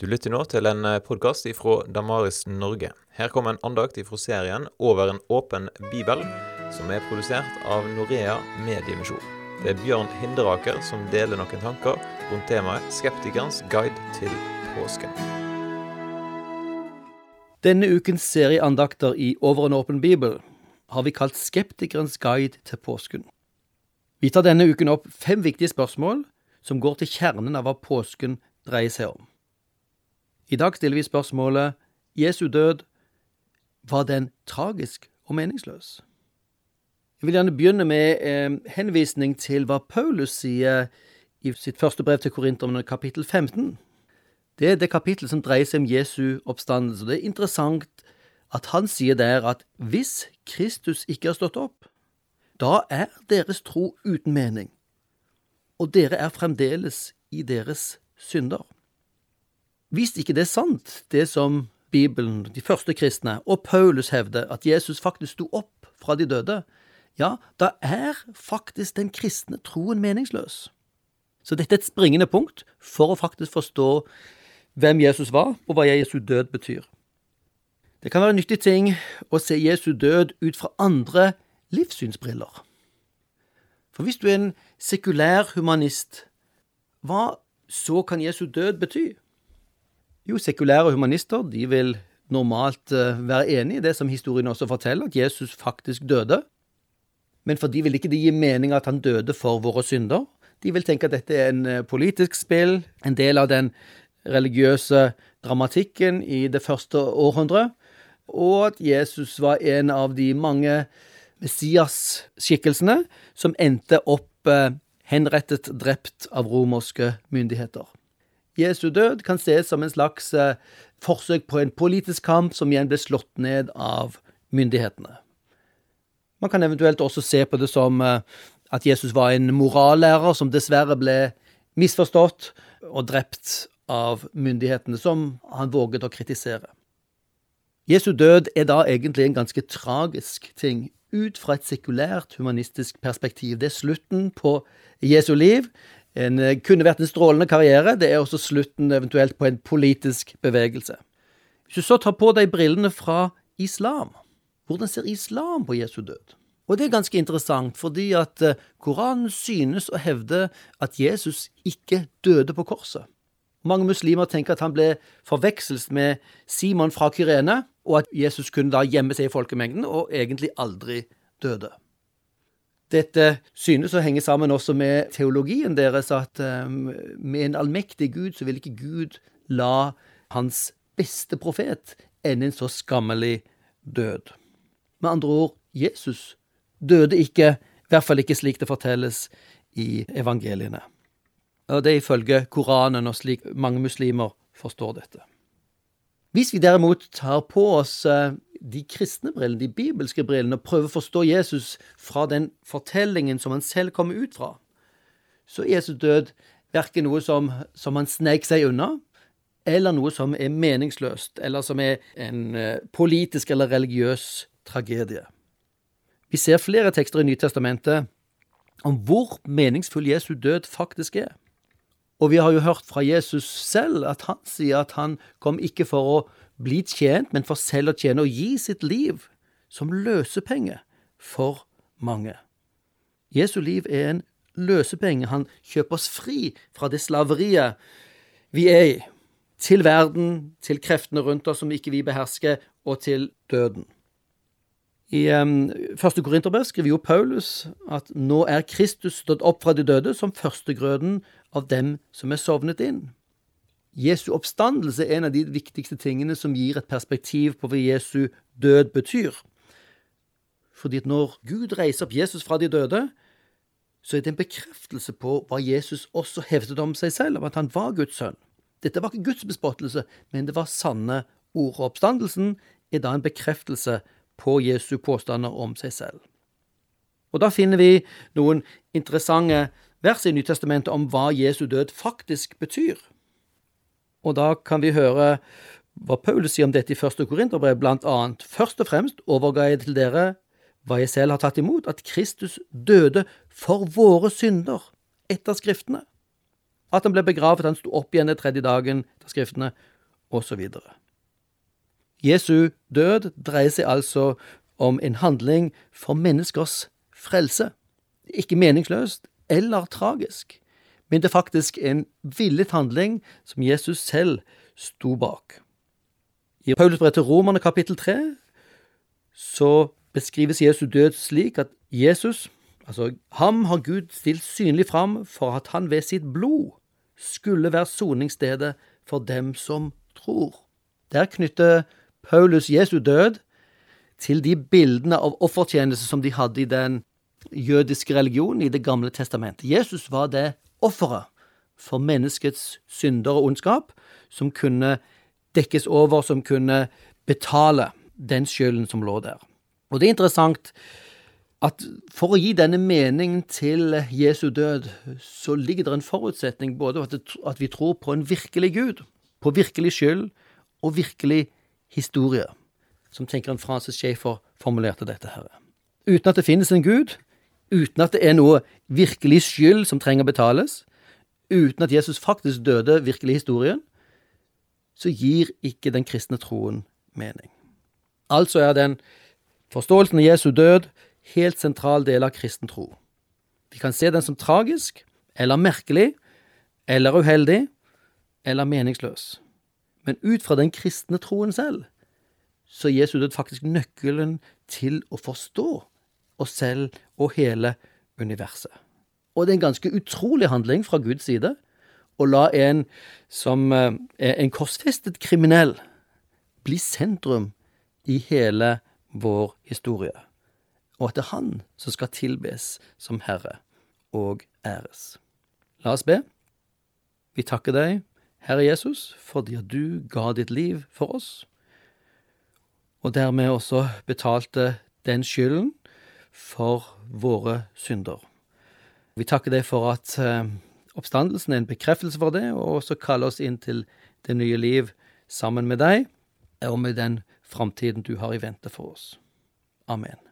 Du lytter nå til en podkast ifra Damaris Norge. Her kommer en andakt ifra serien Over en åpen bibel, som er produsert av Norea Mediemisjon. Det er Bjørn Hinderaker som deler noen tanker rundt temaet 'Skeptikerens guide til påsken'. Denne ukens serieandakter i Over en åpen bibel har vi kalt 'Skeptikerens guide til påsken'. Vi tar denne uken opp fem viktige spørsmål som går til kjernen av hva påsken dreier seg om. I dag stiller vi spørsmålet Jesu død, var den tragisk og meningsløs? Jeg vil gjerne begynne med eh, henvisning til hva Paulus sier i sitt første brev til korinterne, kapittel 15. Det er det kapittelet som dreier seg om Jesu oppstandelse. Det er interessant at han sier der at hvis Kristus ikke har stått opp, da er deres tro uten mening, og dere er fremdeles i deres synder. Hvis ikke det er sant, det som Bibelen, de første kristne og Paulus hevder, at Jesus faktisk sto opp fra de døde, ja, da er faktisk den kristne troen meningsløs. Så dette er et springende punkt for å faktisk forstå hvem Jesus var, og hva Jesu død betyr. Det kan være en nyttig ting å se Jesu død ut fra andre livssynsbriller. For hvis du er en sekulær humanist, hva så kan Jesu død bety? Jo, sekulære humanister de vil normalt uh, være enig i det som historien også forteller, at Jesus faktisk døde. Men for de vil ikke det gi mening at han døde for våre synder. De vil tenke at dette er en uh, politisk spill, en del av den religiøse dramatikken i det første århundret, og at Jesus var en av de mange Messias-skikkelsene som endte opp uh, henrettet, drept av romerske myndigheter. Jesu død kan ses som en slags eh, forsøk på en politisk kamp som igjen ble slått ned av myndighetene. Man kan eventuelt også se på det som eh, at Jesus var en morallærer som dessverre ble misforstått og drept av myndighetene, som han våget å kritisere. Jesu død er da egentlig en ganske tragisk ting, ut fra et sekulært humanistisk perspektiv. Det er slutten på Jesu liv, en, eh, kunne vært en strålende karriere. Det er også slutten eventuelt på en politisk bevegelse. Hvis du så tar på deg brillene fra islam, hvordan ser islam på Jesu død? Og det er ganske interessant, fordi at eh, Koranen synes å hevde at Jesus ikke døde på korset. Mange muslimer tenker at han ble forvekslet med Simon fra Kyrene, og at Jesus kunne da gjemme seg i folkemengden og egentlig aldri døde. Dette synes å henge sammen også med teologien deres, at um, med en allmektig Gud så vil ikke Gud la hans beste profet ende en så skammelig død. Med andre ord, Jesus døde ikke, i hvert fall ikke slik det fortelles i evangeliene. Og det er ifølge Koranen og slik mange muslimer forstår dette. Hvis vi derimot tar på oss uh, de kristne brillene, de bibelske brillene, og prøve å forstå Jesus fra den fortellingen som han selv kommer ut fra, så Jesus død verken noe som, som han sneik seg unna, eller noe som er meningsløst, eller som er en uh, politisk eller religiøs tragedie. Vi ser flere tekster i Nytestamentet om hvor meningsfull Jesu død faktisk er. Og vi har jo hørt fra Jesus selv at han sier at han kom ikke for å bli tjent, men for selv å tjene og gi sitt liv som løsepenge for mange. Jesu liv er en løsepenge. Han kjøper oss fri fra det slaveriet vi er i, til verden, til kreftene rundt oss som ikke vi behersker, og til døden. I um, første Korinterbrev skriver jo Paulus at nå er Kristus stått opp fra de døde som førstegrøden av dem som er sovnet inn. Jesu oppstandelse er en av de viktigste tingene som gir et perspektiv på hva Jesu død betyr. Fordi at når Gud reiser opp Jesus fra de døde, så er det en bekreftelse på hva Jesus også hevdet om seg selv, om at han var Guds sønn. Dette var ikke Guds bespottelse, men det var sanne ord. Og oppstandelsen er da en bekreftelse på Jesu påstander om seg selv. Og Da finner vi noen interessante vers i Nytestamentet om hva Jesu død faktisk betyr. Og da kan vi høre hva Paulus sier om dette i første Korinterbrev, blant annet. Først og fremst overga jeg til dere hva jeg selv har tatt imot, at Kristus døde for våre synder etter Skriftene. at han ble begravet, han sto opp igjen den tredje dagen, etter skriftene, osv. Jesu død dreier seg altså om en handling for menneskers frelse. Ikke meningsløst eller tragisk, men det er faktisk en villet handling som Jesus selv sto bak. I Paulus brev til Romerne kapittel 3 så beskrives Jesu død slik at Jesus, altså ham har Gud stilt synlig fram for at han ved sitt blod skulle være soningsstedet for dem som tror. Der knytter Paulus Jesu død til de bildene av offertjeneste som de hadde i den jødiske religionen i Det gamle testamentet. Jesus var det offeret for menneskets synder og ondskap som kunne dekkes over, som kunne betale den skylden som lå der. Og det er interessant at for å gi denne meningen til Jesu død, så ligger det en forutsetning både at vi tror på en virkelig Gud, på virkelig skyld og virkelig historie, som tenkeren Francis Schaefer formulerte dette her. Uten at det finnes en Gud, uten at det er noe virkelig skyld som trenger å betales, uten at Jesus faktisk døde virkelig i historien, så gir ikke den kristne troen mening. Altså er den forståelsen av Jesu død helt sentral del av kristen tro. Vi kan se den som tragisk, eller merkelig, eller uheldig, eller meningsløs. Men ut fra den kristne troen selv, så er Jesu død faktisk nøkkelen til å forstå oss selv og hele universet. Og det er en ganske utrolig handling fra Guds side å la en som eh, er en korsfestet kriminell, bli sentrum i hele vår historie, og at det er Han som skal tilbes som Herre og æres. La oss be. Vi takker deg, Herre Jesus, fordi at du ga ditt liv for oss, og dermed også betalte den skylden for våre synder. Vi takker deg for at eh, oppstandelsen er en bekreftelse for det, og også kaller oss inn til det nye liv sammen med deg, og med den framtiden du har i vente for oss. Amen.